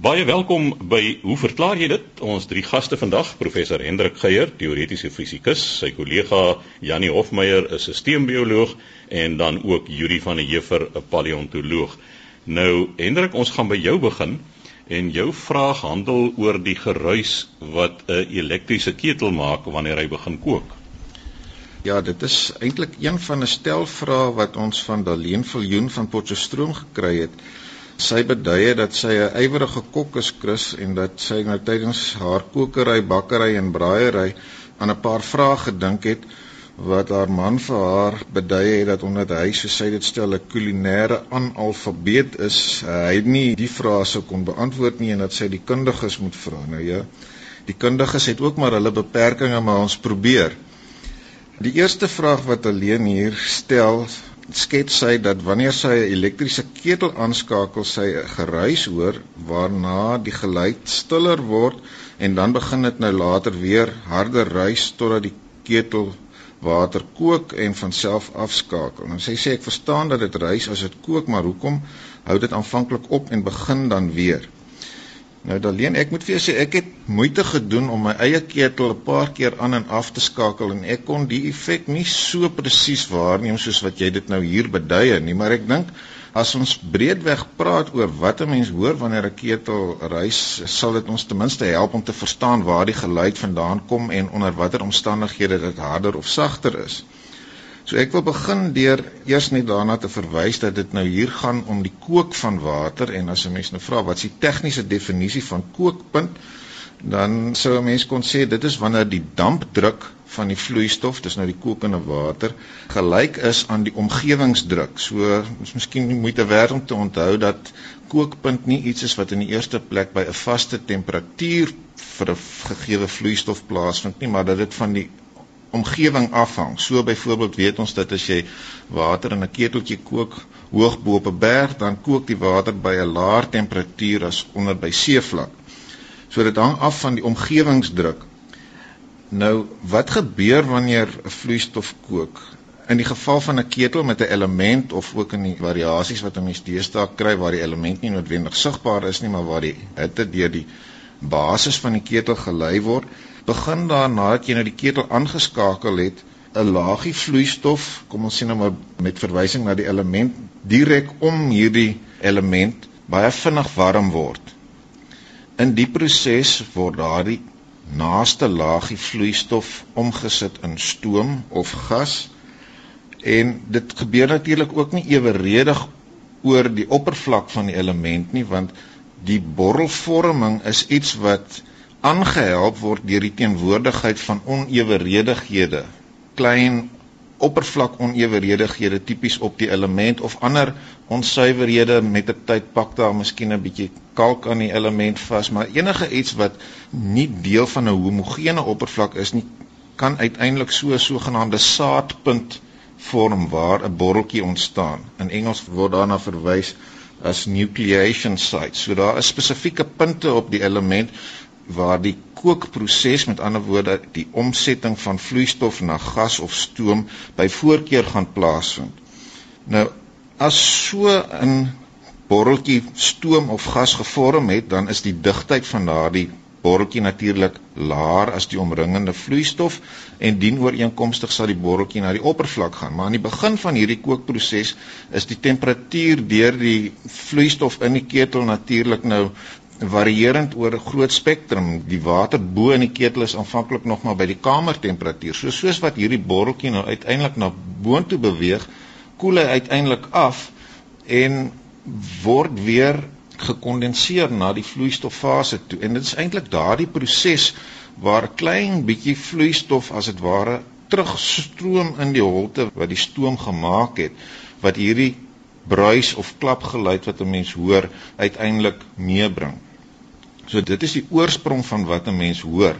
Baie welkom by Hoe verklaar jy dit? Ons drie gaste vandag, professor Hendrik Geier, teoretiese fisikus, sy kollega Janie Hofmeyer, 'n sisteembioloog en dan ook Yuri van der Heever, 'n paleontoloog. Nou Hendrik, ons gaan by jou begin en jou vraag handel oor die geruis wat 'n elektriese ketel maak wanneer hy begin kook. Ja, dit is eintlik een van 'n stel vrae wat ons van Daleen Viljoen van Potchefstroom gekry het sy beduie dat sy 'n ywerige kok is Chris en dat sy nou tydens haar kokery, bakkery en braaiery aan 'n paar vrae gedink het wat haar man vir haar beduie het dat omdat hy so sy dit stel 'n kulinaire analfabeet is, hy nie die vrae sou kon beantwoord nie en dat sy die kundiges moet vra. Nou ja, die kundiges het ook maar hulle beperkings, maar ons probeer. Die eerste vraag wat alleen hier stel skets sy dat wanneer sy 'n elektriese ketel aanskakel, sy 'n geruis hoor waarna die geluid stiller word en dan begin dit nou later weer harder ruis totdat die ketel water kook en van self afskakel. Nou sy sê ek verstaan dat dit ruis as dit kook, maar hoekom hou dit aanvanklik op en begin dan weer? Nou Daleen, ek moet vir jou sê ek het moeite gedoen om my eie ketel 'n paar keer aan en af te skakel en ek kon die effek nie so presies waarneem soos wat jy dit nou hier beduie nie, maar ek dink as ons breedweg praat oor wat 'n mens hoor wanneer 'n ketel reis, sal dit ons ten minste help om te verstaan waar die geluid vandaan kom en onder watter omstandighede dit harder of sagter is. So ek wil begin deur eers net daarna te verwys dat dit nou hier gaan om die kook van water en as 'n mens nou vra wat is die tegniese definisie van kookpunt dan sou 'n mens kon sê dit is wanneer die dampdruk van die vloeistof, dis nou die kokende water, gelyk is aan die omgewingsdruk. So ons miskien moeite werd om te onthou dat kookpunt nie iets is wat in die eerste plek by 'n vaste temperatuur vir 'n gegeewe vloeistof plaasvind nie, maar dat dit van die omgewing afhang. So byvoorbeeld weet ons dat as jy water in 'n keteltjie kook hoog bo op 'n berg, dan kook die water by 'n laer temperatuur as onder by seevlak. So dit hang af van die omgewingsdruk. Nou, wat gebeur wanneer 'n vloeistof kook? In die geval van 'n ketel met 'n element of ook in die variasies wat 'n mens deesdae kry waar die element nie noodwendig sigbaar is nie, maar waar die hitte deur die basis van die ketel gelei word, begin daar nadat jy nou die ketel aangeskakel het 'n laagie vloeistof, kom ons sê nou maar met verwysing na die element direk om hierdie element baie vinnig warm word. In die proses word daardie naaste laagie vloeistof omgesit in stoom of gas en dit gebeur natuurlik ook nie eweredig oor die oppervlak van die element nie want die borrelvorming is iets wat aangehelp word deur die teenwoordigheid van onewerighede, klein oppervlak onewerighede tipies op die element of ander onsuiverhede met 'n tyd pak daar miskien 'n bietjie kalk aan die element vas, maar enige iets wat nie deel van 'n homogene oppervlak is nie, kan uiteindelik so 'n sogenaamde saadpunt vorm waar 'n borreltjie ontstaan. In Engels word daarna verwys as nucleation sites. So daar is spesifieke punte op die element waar die kookproses met ander woorde die omsetting van vloeistof na gas of stoom by voorkeur gaan plaasvind. Nou as so 'n borreltjie stoom of gas gevorm het, dan is die digtheid van daardie borreltjie natuurlik laer as die omringende vloeistof en dien ooreenkomstig sal die borreltjie na die oppervlak gaan. Maar aan die begin van hierdie kookproses is die temperatuur deur die vloeistof in die ketel natuurlik nou varierend oor 'n groot spektrum. Die water bo in die ketel is aanvanklik nog maar by die kamertemperatuur. So soos wat hierdie borreltjie nou uiteindelik na boontoe beweeg, koel hy uiteindelik af en word weer gekondenseer na die vloeistoffase toe. En dit is eintlik daardie proses waar 'n klein bietjie vloeistof as dit ware terugstroom in die holte wat die stoom gemaak het wat hierdie bruis of klapgeluid wat 'n mens hoor uiteindelik meebring. So dit is die oorsprong van wat 'n mens hoor.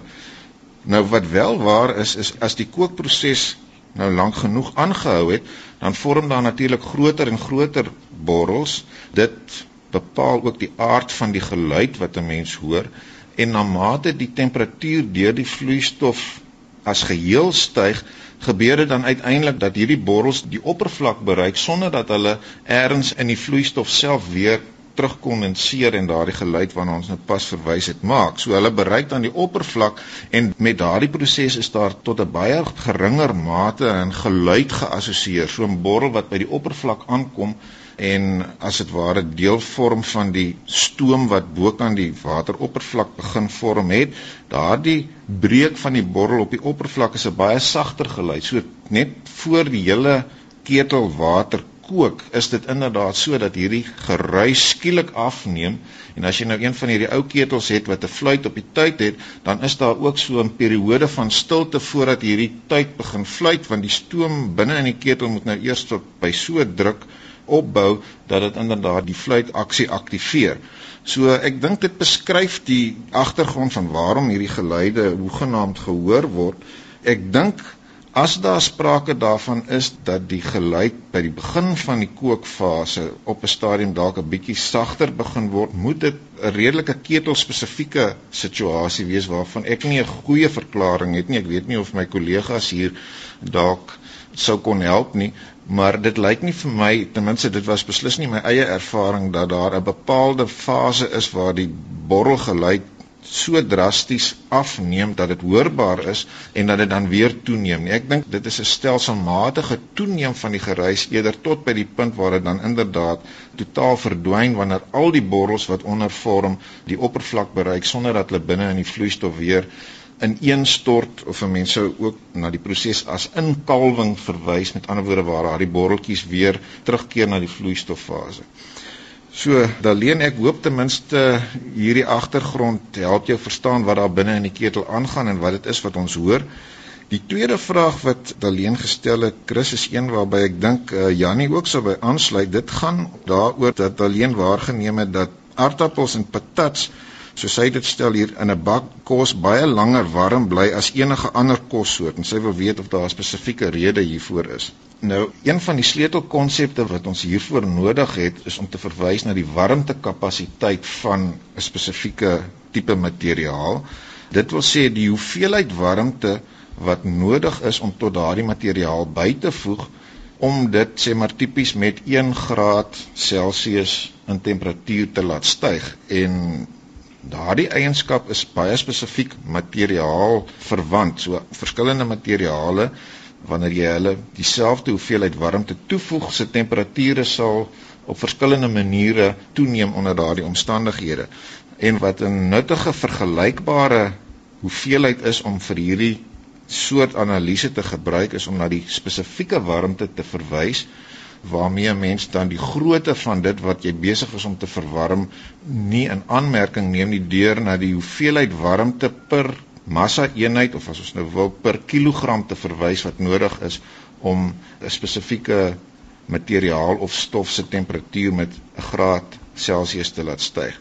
Nou wat wel waar is is as die kookproses nou lank genoeg aangehou het, dan vorm daar natuurlik groter en groter borrels. Dit bepaal ook die aard van die geluid wat 'n mens hoor en na mate die temperatuur deur die vloeistof as geheel styg, gebeur dit dan uiteindelik dat hierdie borrels die oppervlak bereik sonder dat hulle eers in die vloeistof self weer terugkondenseer en daardie geluid waarna ons nou pas verwys het maak. So hulle bereik dan die oppervlak en met daardie proses is daar tot 'n baie geringer mate in geluid geassosieer. So 'n borrel wat by die oppervlak aankom en as dit ware deel vorm van die stoom wat bokant die wateroppervlak begin vorm het, daardie breek van die borrel op die oppervlak is 'n baie sagter geluid. So net voor die hele ketel water kook, is dit inderdaad so dat hierdie geruis skielik afneem en as jy nou een van hierdie ou ketels het wat 'n fluit op die tyd het, dan is daar ook so 'n periode van stilte voordat hierdie tyd begin fluit want die stoom binne in die ketel moet nou eers tot by so druk opbou dat dit inderdaad die fluit aksie aktiveer. So ek dink dit beskryf die agtergrond van waarom hierdie geluide hoegenaamd gehoor word. Ek dink As daar sprake daarvan is dat die geluid by die begin van die kookfase op 'n stadium dalk 'n bietjie sagter begin word, moet dit 'n redelike ketelspesifieke situasie wees waarvan ek nie 'n goeie verklaring het nie. Ek weet nie of my kollegas hier dalk sou kon help nie, maar dit lyk nie vir my ten minste dit was beslis nie my eie ervaring dat daar 'n bepaalde fase is waar die borrelgeluid so drasties afneem dat dit hoorbaar is en dat dit dan weer toeneem. Ek dink dit is 'n stelselmatige toeneem van die geruis eerder tot by die punt waar dit dan inderdaad totaal verdwyn wanneer al die borrels wat ondervorm die oppervlak bereik sonder dat hulle binne in die vloeistof weer ineenstort of mense ook na die proses as inkalwing verwys met ander woorde waar daai borreltjies weer terugkeer na die vloeistoffase. So, Daleen, ek hoop ten minste hierdie agtergrond help jou verstaan wat daar binne in die ketel aangaan en wat dit is wat ons hoor. Die tweede vraag wat Daleen gestel het, Chris, is een waarby ek dink uh, Jannie ook sou by aansluit. Dit gaan daaroor dat Daleen waargeneem het dat aardappels en patats soos hy dit stel hier in 'n bak kos baie langer warm bly as enige ander kossoort en sy wil weet of daar 'n spesifieke rede hiervoor is. Nou, een van die sleutelkonsepte wat ons hiervoor nodig het is om te verwys na die warmtekapasiteit van 'n spesifieke tipe materiaal. Dit wil sê die hoeveelheid warmte wat nodig is om tot daardie materiaal by te voeg om dit sê maar tipies met 1 graad Celsius in temperatuur te laat styg en Daardie eienskap is baie spesifiek materiaal verwant. So verskillende materiale wanneer jy hulle dieselfde hoeveelheid warmte toevoeg, se temperature sal op verskillende maniere toeneem onder daardie omstandighede. En wat 'n nuttige vergelykbare hoeveelheid is om vir hierdie soort analise te gebruik is om na die spesifieke warmte te verwys waarmee 'n mens dan die grootte van dit wat jy besig is om te verwarm nie in aanmerking neem nie deur na die hoeveelheid warmte per massa eenheid of as ons nou wil per kilogram te verwys wat nodig is om 'n spesifieke materiaal of stof se temperatuur met 'n graad Celsius te laat styg.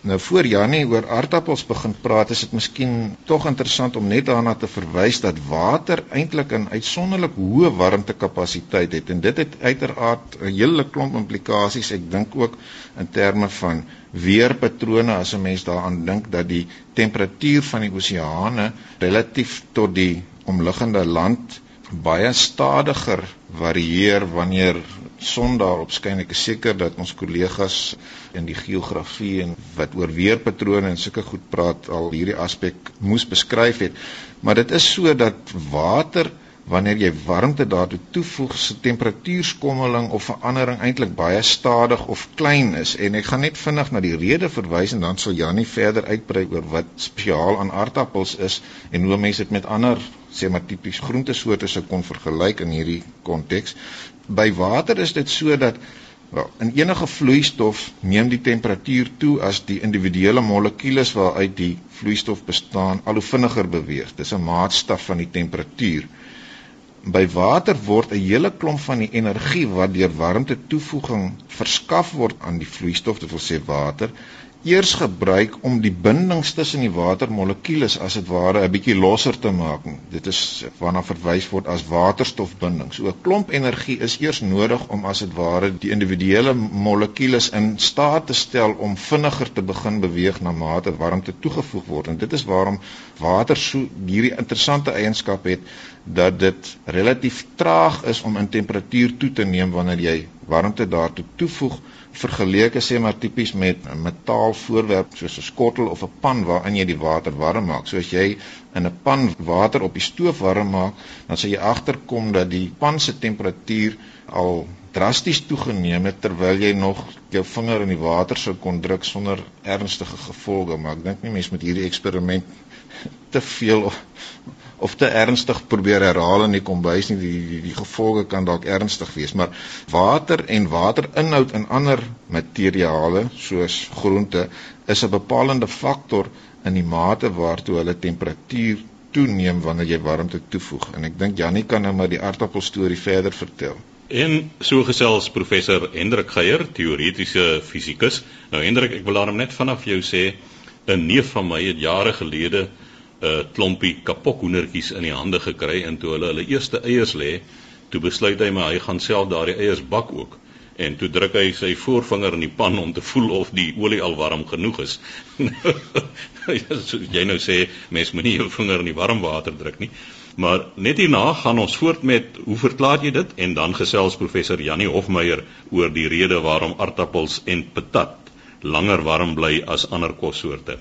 Nou voor Janie oor aardappels begin praat, is dit miskien tog interessant om net daarna te verwys dat water eintlik 'n uitsonderlik hoë warmtekapasiteit het en dit het uiteraard 'n hele klomp implikasies. Ek dink ook in terme van weerpatrone as 'n mens daaraan dink dat die temperatuur van die oseane relatief tot die omliggende land baie stadiger varieer wanneer son daarop skyn. Ek is seker dat ons kollegas in die geografie en wat oor weerpatrone en sulke goed praat al hierdie aspek moes beskryf het. Maar dit is so dat water wanneer jy warmte daartoe toevoeg, se temperatuurskommeling of verandering eintlik baie stadig of klein is. En ek gaan net vinnig na die rede verwys en dan sal Janie verder uitbrei oor wat spesiaal aan aardappels is en hoe mense dit met ander sê maar tipies groentesoorte sou kon vergelyk in hierdie konteks. By water is dit so dat wel in enige vloeistof neem die temperatuur toe as die individuele molekules waaruit die vloeistof bestaan al hoe vinniger beweeg. Dis 'n maatstaf van die temperatuur. By water word 'n hele klomp van die energie wat deur warmte toevoeging verskaf word aan die vloeistof, dit wil sê water, eers gebruik om die bindings tussen die watermolekules as dit ware 'n bietjie losser te maak. Dit is waarna verwys word as waterstofbinding. So 'n klomp energie is eers nodig om as dit ware die individuele molekules in staat te stel om vinniger te begin beweeg na mate warmte toegevoeg word. En dit is waarom water so hierdie interessante eienskap het dat dit relatief traag is om in temperatuur toe te neem wanneer jy warmte daartoe toevoeg vergeleke sê maar tipies met 'n metaalvoorwerp soos 'n skottel of 'n pan waarin jy die water warm maak. So as jy in 'n pan water op die stoof warm maak, dan sal jy agterkom dat die pan se temperatuur al drasties toegeneem het terwyl jy nog jou vinger in die water sou kon druk sonder ernstige gevolge, maar ek dink nie mense met hierdie eksperiment te veel of, te ernstig probeer herhaal in die kombuis nie die, die die gevolge kan dalk ernstig wees maar water en waterinhoud in ander materiale soos groente is 'n bepalende faktor in die mate waartoe hulle temperatuur toeneem wanneer jy warmte toevoeg en ek dink Jannie kan nou maar die aardappel storie verder vertel En so gesels professor Hendrik Geier, teoretiese fisikus. Nou Hendrik, ek wil daarom net vanaf jou sê 'n neef van my het jare gelede 'n uh, klompie kapokhoendertjies in die hande gekry en toe hulle hulle eerste eiers lê, toe besluit hy maar hy gaan self daardie eiers bak ook. En toe druk hy sy voorvinger in die pan om te voel of die olie al warm genoeg is. jy nou sê mens moenie jou vinger in die warm water druk nie. Maar net hierna gaan ons voort met hoe verklaar jy dit en dan gesels professor Janie Hofmeyer oor die rede waarom aardappels en patat langer warm bly as ander kossoorte.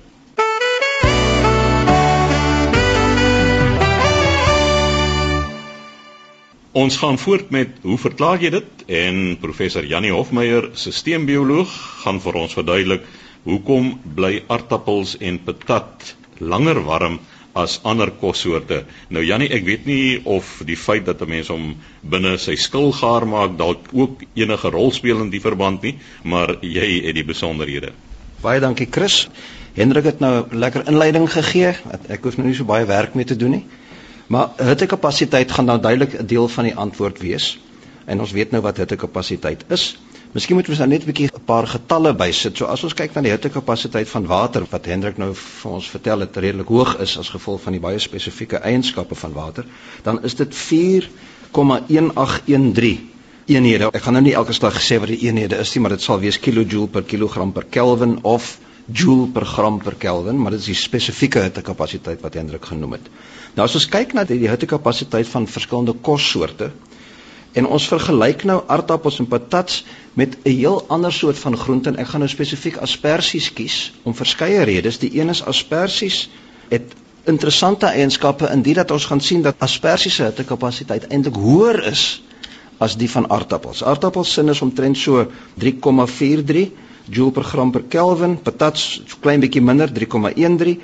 Ons gaan voort met hoe verklaar jy dit en professor Janie Hofmeyer, sisteembioloog, gaan vir ons verduidelik hoekom bly aardappels en patat langer warm as ander kossoorte. Nou Jannie, ek weet nie of die feit dat 'n mens hom binne sy skil gaar maak dalk ook enige rol speel in die verband nie, maar jy het die besonderhede. Baie dankie Chris. Hendrik het nou lekker inleiding gegee. Ek hoef nou nie so baie werk mee te doen nie. Maar hittekapasiteit gaan nou duidelik 'n deel van die antwoord wees. En ons weet nou wat hittekapasiteit is. Miskien moet ons nou net 'n bietjie 'n paar getalle bysit. So as ons kyk na die hittekapasiteit van water wat Hendrik nou vir ons vertel het redelik hoog is as gevolg van die baie spesifieke eienskappe van water, dan is dit 4,1813 eenhede. Ek gaan nou nie elke slag sê wat die eenhede is nie, maar dit sal wees kilojoule per kilogram per Kelvin of joule per gram per Kelvin, maar dit is die spesifieke hittekapasiteit wat Hendrik genoem het. Nou as ons kyk na die hittekapasiteit van verskillende kossoorte, En ons vergelyk nou aardappels en patats met 'n heel ander soort van groente en ek gaan nou spesifiek asperges kies om verskeie redes. Die een is asperges het interessante eienskappe in dit dat ons gaan sien dat asperges se hittekapasiteit eintlik hoër is as die van aardappels. Aardappels sin is omtrent so 3,43 joule per gram per Kelvin, patats so klein bietjie minder 3,13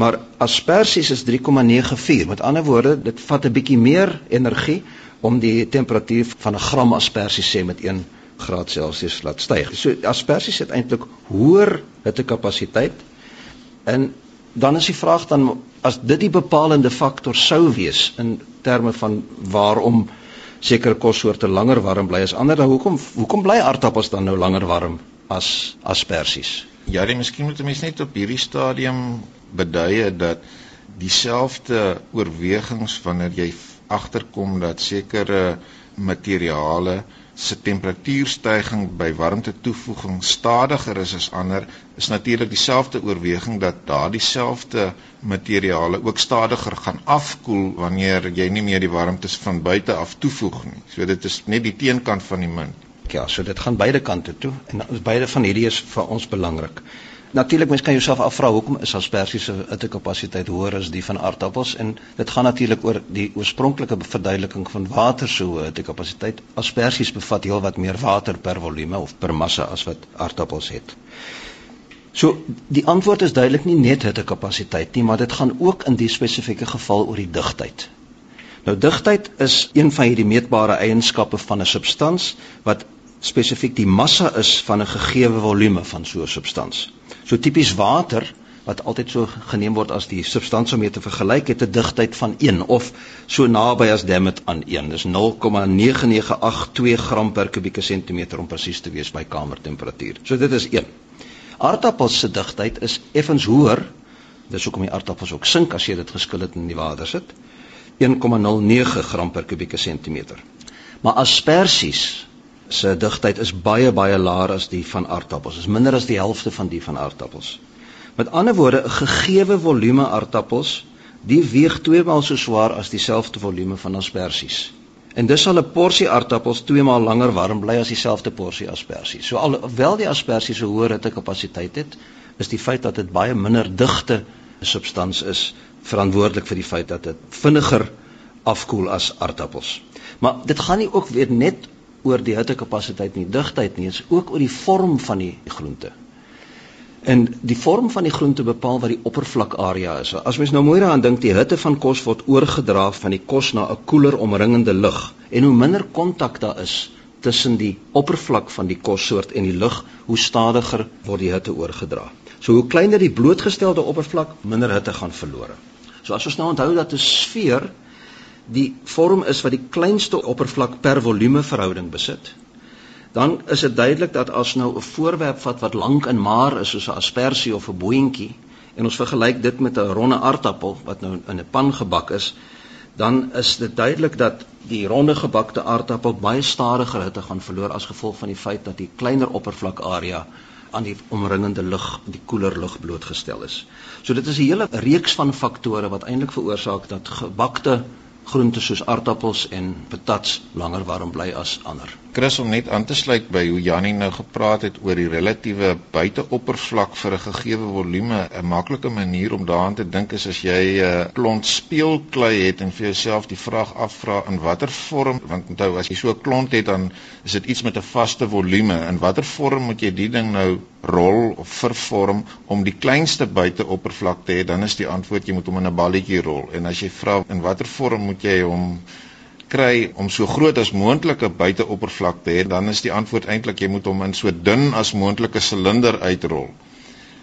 maar asperges is 3,94. Met ander woorde, dit vat 'n bietjie meer energie om die temperatuur van 'n gram asperges sê met 1 graad Celsius laat styg. So asperges het eintlik hoër hittekapasiteit. En dan is die vraag dan as dit die bepalende faktor sou wees in terme van waarom sekere kossoorte langer warm bly as ander, dan hoekom hoekom bly aardappels dan nou langer warm as asperges? Ja, jy miskien moet mense net op hierdie stadium beduie dat dieselfde oorwegings wanneer jy agterkom dat sekere materiale se temperatuurstyging by warmte toevoeging stadiger is as ander is natuurlik dieselfde oorweging dat daardie selfde materiale ook stadiger gaan afkoel wanneer jy nie meer die warmte van buite af toevoeg nie. So dit is net die teenkant van die munt. Ja, so dit gaan beide kante toe en beide van hierdie is vir ons belangrik. Natuurlik mens kan jouself afvra hoekom is asperges se hittekapasiteit hoër as die van aardappels en dit gaan natuurlik oor die oorspronklike verduideliking van water se hoë hittekapasiteit. Asperges bevat heelwat meer water per volume of per massa as wat aardappels het. So die antwoord is duidelik nie net hittekapasiteit nie, maar dit gaan ook in die spesifieke geval oor die digtheid. Nou digtheid is een van hierdie meetbare eienskappe van 'n substans wat spesifiek die massa is van 'n gegeewe volume van so 'n substans. So tipies water wat altyd so geneem word as die substansie om mee te vergelyk het 'n digtheid van 1 of so naby as dit aan 1. Dis 0,9982 gram per kubieke sentimeter om presies te wees by kamertemperatuur. So dit is 1. Aardappels se digtheid is effens hoër. Dis hoekom die aardappels ook sink as jy dit geskil het in die water sit. 1,09 gram per kubieke sentimeter. Maar asperges se digtheid is baie baie laer as die van aardappels. Is minder as die helfte van die van aardappels. Met ander woorde, 'n gegeewe volume aardappels, die weeg twee maal so swaar as dieselfde volume van asperges. En dis sal 'n porsie aardappels 2 maal langer warm bly as dieselfde porsie asperges. So alhoewel die asperges so hoë hittekapasiteit het, is die feit dat dit baie minder digte substans is verantwoordelik vir die feit dat dit vinniger afkoel as aardappels. Maar dit gaan nie ook weer net oor die hittekapasiteit nie, digtheid nie, dit is ook oor die vorm van die groente. En die vorm van die groente bepaal wat die oppervlakarea is. As mens nou mooi daaraan dink, die hitte van kos word oorgedra van die kos na 'n koeler omringende lug. En hoe minder kontak daar is tussen die oppervlak van die kossoort en die lug, hoe stadiger word die hitte oorgedra. So hoe kleiner die blootgestelde oppervlak, minder hitte gaan verlore. So as ons nou onthou dat 'n sfeer die vorm is wat die kleinste oppervlak per volume verhouding besit, dan is dit duidelik dat as nou 'n voorwerp vat wat lank en maar is soos 'n aspersie of 'n boontjie en ons vergelyk dit met 'n ronde aardappel wat nou in 'n pan gebak is, dan is dit duidelik dat die ronde gebakte aardappel baie stadiger hitte gaan verloor as gevolg van die feit dat die kleiner oppervlakarea aan die omringende lug, die koeler lug blootgestel is. So dit is 'n hele reeks van faktore wat eintlik veroorsaak dat gebakte groente soos aardappels en patats langer warm bly as ander. Chris om net aan te sluit by hoe Jannie nou gepraat het oor die relatiewe buiteoppervlak vir 'n gegeewe volume, 'n maklike manier om daaraan te dink is as jy 'n uh, klont speelklei het en vir jouself die vraag afvra in watter vorm, want onthou as jy so 'n klont het dan is dit iets met 'n vaste volume. In watter vorm moet jy die ding nou rol of vervorm om die kleinste buiteoppervlak te hê? Dan is die antwoord jy moet hom in 'n balletjie rol. En as jy vra in watter vorm moet jy hom kry om so groot as moontlike buiteoppervlak te hê, dan is die antwoord eintlik jy moet hom in so dun as moontlike silinder uitrol.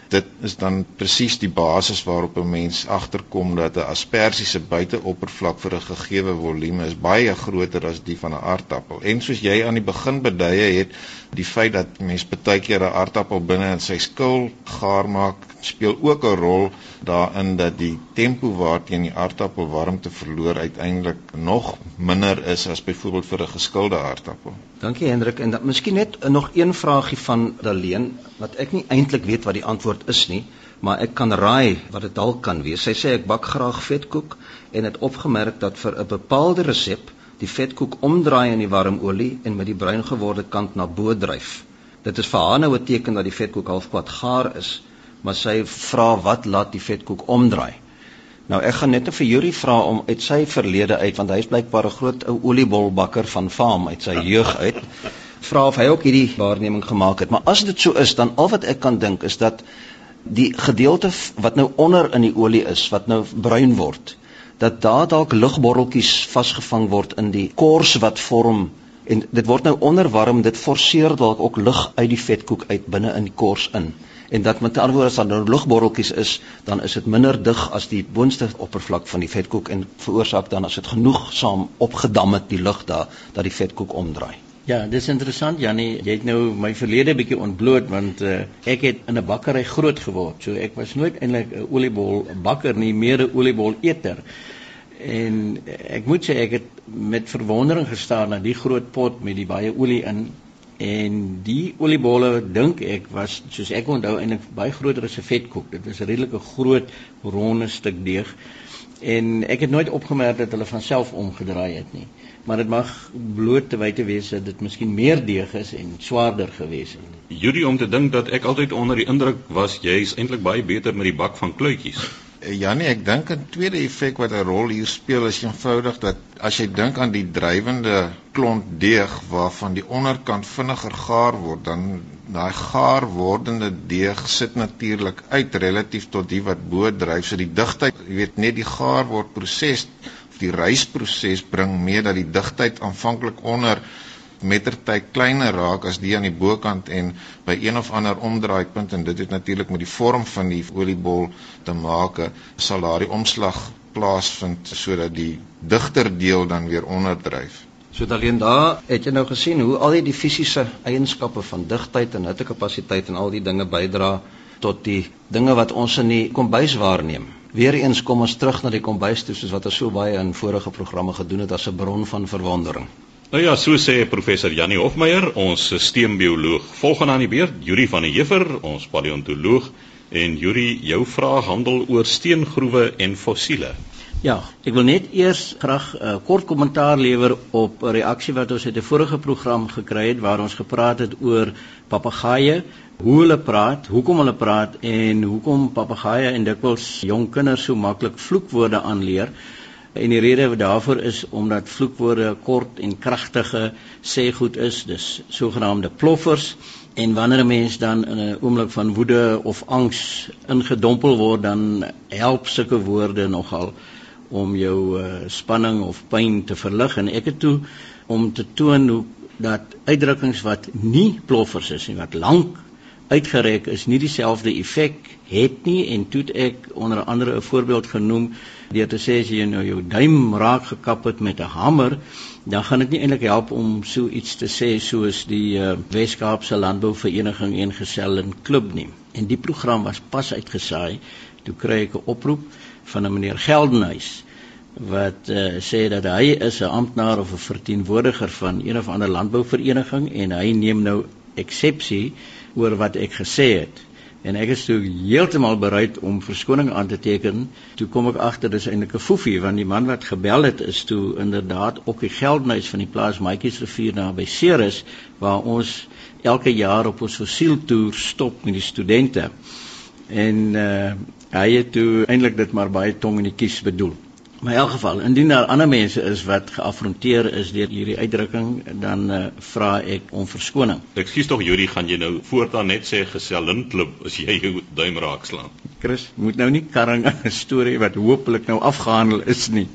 Dit is dan presies die basis waarop 'n mens agterkom dat 'n aspersie se buiteoppervlak vir 'n gegeewe volume is baie groter as die van 'n aardappel. En soos jy aan die begin beduie het, die feit dat mens baie keer 'n aardappel binne in sy skil gaar maak, speel ook 'n rol daarin dat die tempo waarteen die aardappel warmte verloor uiteindelik nog minder is as byvoorbeeld vir 'n geskilde aardappel. Dankie Hendrik en dan miskien net nog een vraagie van Daleen wat ek nie eintlik weet wat die antwoord is nie, maar ek kan raai wat dit dalk kan wees. Sy sê ek bak graag vetkoek en het opgemerk dat vir 'n bepaalde resep die vetkoek omdraai in die warm olie en met die bruin geworde kant na bo dryf. Dit is vir haar nou 'n teken dat die vetkoek halfpad gaar is maar sy vra wat laat die vetkoek omdraai. Nou ek gaan net vir Yuri vra om uit sy verlede uit want hy's blykbaar 'n groot ou oliebolbakker van faam uit sy jeug uit. Vra of hy ook hierdie waarneming gemaak het. Maar as dit so is, dan al wat ek kan dink is dat die gedeelte wat nou onder in die olie is, wat nou bruin word, dat daar dalk lugborreltjies vasgevang word in die kors wat vorm en dit word nou onderwarm, dit forceer dalk ook lug uit die vetkoek uit binne in die kors in en dat met ander woorde as daar nou lugborreltjies is, dan is dit minder dig as die boonste oppervlak van die vetkoek en veroorsaak dan as dit genoegsaam opgedam het die lug daar dat die vetkoek omdraai. Ja, dis interessant Jannie, jy het nou my verlede bietjie ontbloot want uh, ek het in 'n bakkery groot geword. So ek was nooit eintlik 'n oliebol bakker nie, meer 'n oliebol eter. En ek moet sê ek het met verwondering gestaar na die groot pot met die baie olie in En die oliebolle dink ek was soos ek onthou eintlik baie groter as 'n vetkoek. Dit was 'n redelike groot ronde stuk deeg. En ek het nooit opgemerk dat hulle van self omgedraai het nie. Maar dit mag bloot te wyte wees dat dit miskien meer deeg is en swaarder gewees het. Judy om te dink dat ek altyd onder die indruk was jy is eintlik baie beter met die bak van kluitjies. Eh, Janie, ek dink 'n tweede effek wat 'n rol hier speel is eenvoudig dat as jy dink aan die drywende klont deeg waarvan die onderkant vinniger gaar word, dan daai gaar wordende deeg sit natuurlik uit relatief tot die wat bo dryf. So die digtheid, jy weet, net die gaar word proses of die rysproses bring mee dat die digtheid aanvanklik onder mettertyd kleiner raak as die aan die bokant en by een of ander omdraaipunt en dit het natuurlik met die vorm van die oliebol te maak sal daardie omslag plaasvind sodat die digter deel dan weer onderdryf. So alleen daar het jy nou gesien hoe al die fisiese eienskappe van digtheid en hittekapasiteit en al die dinge bydra tot die dinge wat ons in die kombuis waarneem. Weereens kom ons terug na die kombuis toe soos wat ons so baie in vorige programme gedoen het as 'n bron van verwondering. Nou ja, so sê professor Janie Hofmeyer, ons sisteembioloog. Volgende aan die beurt, Yuri van der Heever, ons paleontoloog. En Yuri, jou vraag handel oor steengroewe en fossiele. Ja, ek wil net eers graag 'n uh, kort kommentaar lewer op 'n reaksie wat ons uit 'n vorige program gekry het waar ons gepraat het oor papegaaie, hoe hulle praat, hoekom hulle praat en hoekom papegaaie en dikwels jong kinders so maklik vloekwoorde aanleer. En die rede daarvoor is omdat vloekwoorde kort en kragtige sê goed is, dis sogenaamde ploffers. En wanneer 'n mens dan in 'n oomblik van woede of angs ingedompel word, dan help sulke woorde nogal om jou uh, spanning of pyn te verlig. En ek het toe om te toon hoe dat uitdrukkings wat nie ploffers is nie wat lank uitgereik is nie dieselfde effek het nie en toe ek onder andere 'n voorbeeld genoem deur te sê as jy nou jou duim raak gekap het met 'n hamer dan gaan dit nie eintlik help om so iets te sê soos die uh, Wes-Kaapse Landbouvereniging en Gesel en Klub nie en die program was pas uitgesaai toe kry ek 'n oproep van 'n meneer Geldenhuys wat uh, sê dat hy is 'n amptenaar of 'n verteenwoordiger van een of ander landbouvereniging en hy neem nou eksepsie oor wat ek gesê het. En ek is toe heeltemal bereid om verskoning aan te teken. Toe kom ek agter dis eintlik 'n foefie want die man wat gebel het is toe inderdaad ook die Geldenhuys van die plaas Maatjiesrivier daar by Ceres waar ons elke jaar op ons fossieltoer stop met die studente. En uh hy het toe eintlik dit maar baie tong in die kies bedoel. Maar in elk geval, indien daar ander mense is wat geafronteer is deur hierdie uitdrukking, dan uh, vra ek om verskoning. Ekskuus tog Juri, gaan jy nou voortaan net sê gesellin klub as jy jou duim raak slaan? Chris, moet nou nie karring 'n storie wat hopelik nou afgehandel is nie.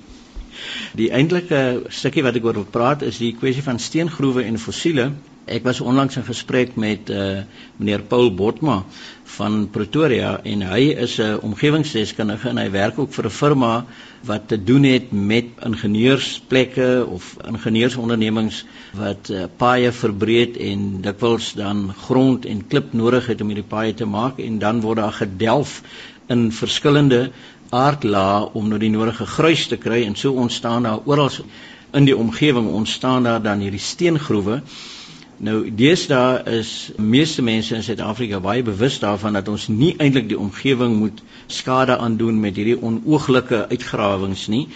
Die eintlike stukkie wat ek oor wil praat is die kwessie van steengroewe en fossiele Ek was onlangs in gesprek met uh meneer Paul Botma van Pretoria en hy is 'n omgewingsdeskundige en hy werk ook vir 'n firma wat te doen het met ingenieursplekke of ingenieursondernemings wat uh, paaie verbreed en dikwels dan grond en klip nodig het om hierdie paaie te maak en dan word daar gedelf in verskillende aardlae om nou die nodige gruis te kry en so ontstaan daar oral in die omgewing ontstaan daar dan hierdie steengroewe Nou deesdae is meeste mense in Suid-Afrika baie bewus daarvan dat ons nie eintlik die omgewing moet skade aandoen met hierdie onooglike uitgrawings nie.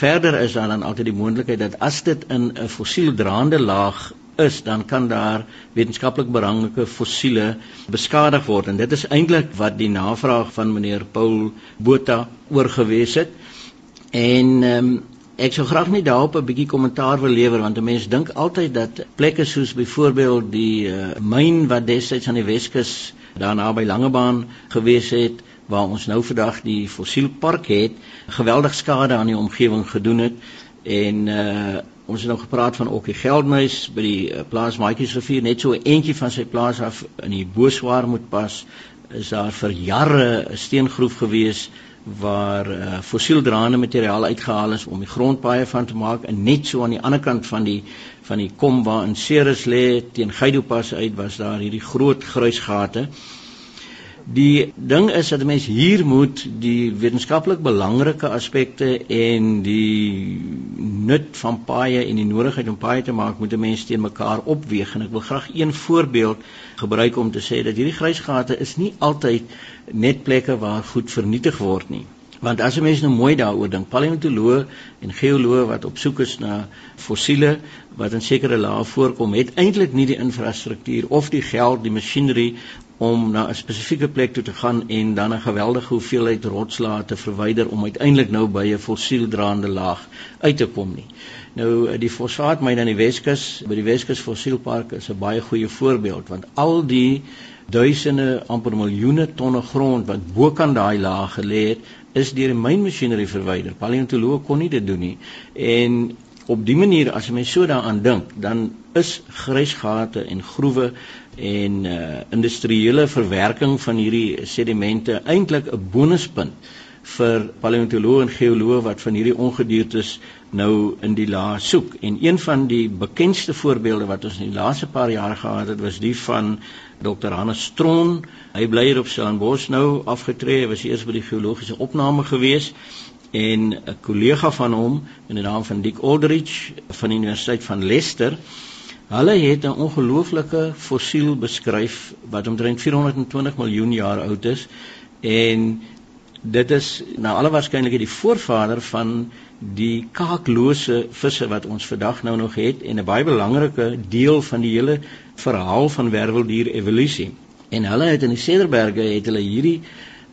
Verder is daar dan altyd die moontlikheid dat as dit in 'n fossieldraande laag is, dan kan daar wetenskaplik belangrike fossiele beskadig word en dit is eintlik wat die navraag van meneer Paul Botha oorgewees het. En ehm um, Ek sou graag net daarop 'n bietjie kommentaar wil lewer want 'n mens dink altyd dat plekke soos byvoorbeeld die uh, myn wat destyds aan die Weskus daar naby Langebaan gewees het waar ons nou vandag die fossielpark het, geweldig skade aan die omgewing gedoen het. En uh, ons het nou gepraat van ook die Geldmuis by die uh, plaas Maatjiesrivier. Net so 'n entjie van sy plaas af in die Boeswaar moet pas is daar vir jare 'n steengroef gewees waar uh, fossieldraande materiaal uitgehaal is om die grondpaaie van te maak en net so aan die ander kant van die van die kom waar in Ceres lê teen Geidopas uit was daar hierdie groot gruisgate. Die ding is dat mense hier moet die wetenskaplik belangrike aspekte en die nut van paaie en die nodigheid om paaie te maak moet mense teen mekaar opweeg en ek wil graag een voorbeeld gebruik om te sê dat hierdie gruisgate is nie altyd net plekke waar goed vernietig word nie. Want as 'n mens nou mooi daaroor dink, paleontoloë en geoloë wat op soek is na fossiele wat in sekere lae voorkom, het eintlik nie die infrastruktuur of die geld, die masjinerie om na 'n spesifieke plek toe te gaan en dan 'n geweldige hoeveelheid rotslae te verwyder om uiteindelik nou by 'n fossieldraande laag uit te kom nie. Nou die fosfaatmyn aan die Weskus, by die Weskus Fossielpark is 'n baie goeie voorbeeld want al die duisende amper miljoene tonne grond wat bokant daai laag gelê het, is deur die mynmasjinerie verwyder. Paleontoloë kon nie dit doen nie. En op die manier as jy mens so daaraan dink, dan is grysgate en groewe en uh, industriële verwerking van hierdie sedimente eintlik 'n bonuspunt vir paleontoloë en geoloë wat van hierdie ongediertes nou in die laag soek. En een van die bekendste voorbeelde wat ons in die laaste paar jaar gehad het, was die van Dr. Hannes Stron. Hy bly hier op Stellenbosch nou afgetree. Hy was eers by die geologiese opname gewees en 'n kollega van hom in die naam van Dick Aldrich van die Universiteit van Leicester. Hulle het 'n ongelooflike fossiel beskryf wat omtrent 420 miljoen jaar oud is en dit is na alle waarskynlikheid die voorvader van die kaaklose visse wat ons vandag nou nog het en 'n baie belangrike deel van die hele verhaal van werveldier evolusie. En hulle het in die Cederberge het hulle hierdie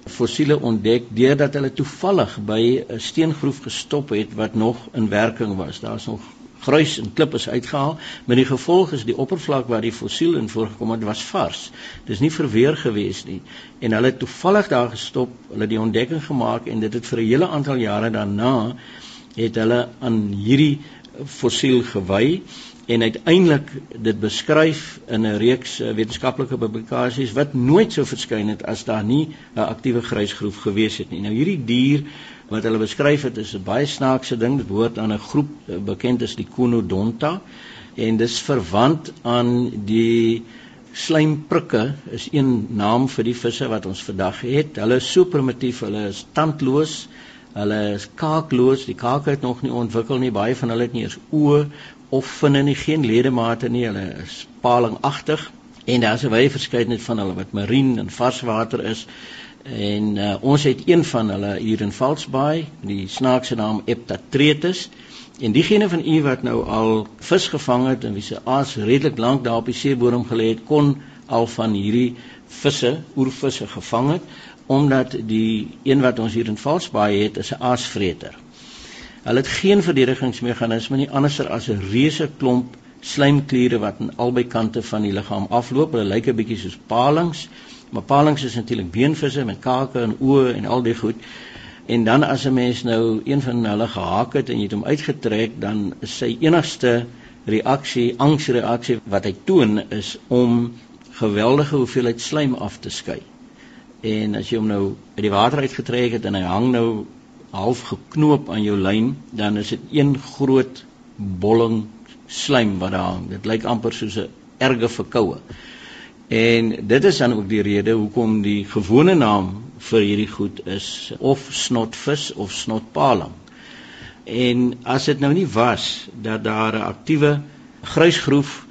fossiele ontdek deurdat hulle toevallig by 'n steengroef gestop het wat nog in werking was. Daar's nog gruis en klip is uitgehaal, maar die gevolg is die oppervlak waar die fossiel in voorgekom het was vars. Dis nie verweer gewees nie. En hulle het toevallig daar gestop, hulle die ontdekking gemaak en dit het vir 'n hele aantal jare daarna het hulle aan hierdie fossiel gewy en uiteindelik dit beskryf in 'n reeks eh, wetenskaplike publikasies wat nooit sou verskyn het as daar nie 'n aktiewe grysgroef gewees het nie. Nou hierdie dier wat hulle beskryf het is 'n baie snaakse ding. Dit behoort aan 'n groep eh, bekend as die Conodonta en dis verwant aan die slijmprikke is een naam vir die visse wat ons vandag het. Hulle is so primitief, hulle is tandloos, hulle is kaakloos. Die kake het nog nie ontwikkel nie. Baie van hulle het nie eens oë of vinne nie, geen ledemate nie. Hulle is palingagtig en daar's 'n wye verskeidenheid van hulle wat marien en varswater is. En uh, ons het een van hulle hier in Valsbaai, die snaakse naam Eptatretus. En diegene van u wat nou al vis gevang het en wie se aas redelik lank daar op die seebodem gelê het, kon al van hierdie visse, oervisse gevang het omdat die een wat ons hier in Valsbaai het, is 'n aasvreter. Hulle het geen verdedigingsmeganisme nie anderser as 'n reuse klomp slijmkliere wat aan albei kante van die liggaam afloop. Hulle lyk 'n bietjie soos palings Maar palings is natuurlik beenvisse met kake en oë en al die goed. En dan as 'n mens nou een van hulle gehaak het en jy het hom uitgetrek, dan is sy enigste reaksie, angsreaksie wat hy toon is om geweldige hoeveelheid slijm af te skei. En as jy hom nou uit die water uitgetrek het en hy hang nou half geknoop aan jou lyn, dan is dit een groot bolling slijm wat daar hang. Dit lyk amper soos 'n erge verkoue. En dit is dan ook die rede hoekom die gewone naam vir hierdie goed is of snotvis of snotpaling. En as dit nou nie was dat daar 'n aktiewe gruisgroef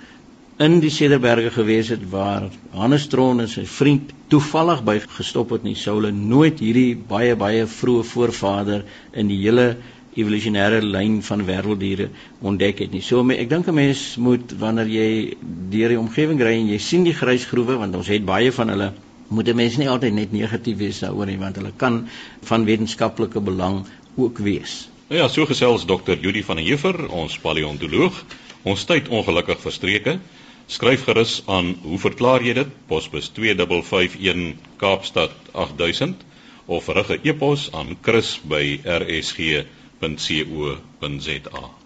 in die Cederberge gewees het waar Hannes Tron en sy vriend toevallig by gestop het nie sou hulle nooit hierdie baie baie vroeë voorvader in die hele evolusionêre lyn van wêrelddiere ontdek het nie. So ek dink 'n mens moet wanneer jy deur die omgewing ry en jy sien die grysgroewe want ons het baie van hulle moet 'n mens nie altyd net negatief wees daaroor nie want hulle kan van wetenskaplike belang ook wees. Nou ja, so gesels Dr. Judy van der Heever, ons paleontoloog. Ons tyd ongelukkig verstreke. Skryf gerus aan hoe verklaar jy dit? Posbus 2551 Kaapstad 8000 of rig 'n e-pos aan chris@rsg.co.za www.co.za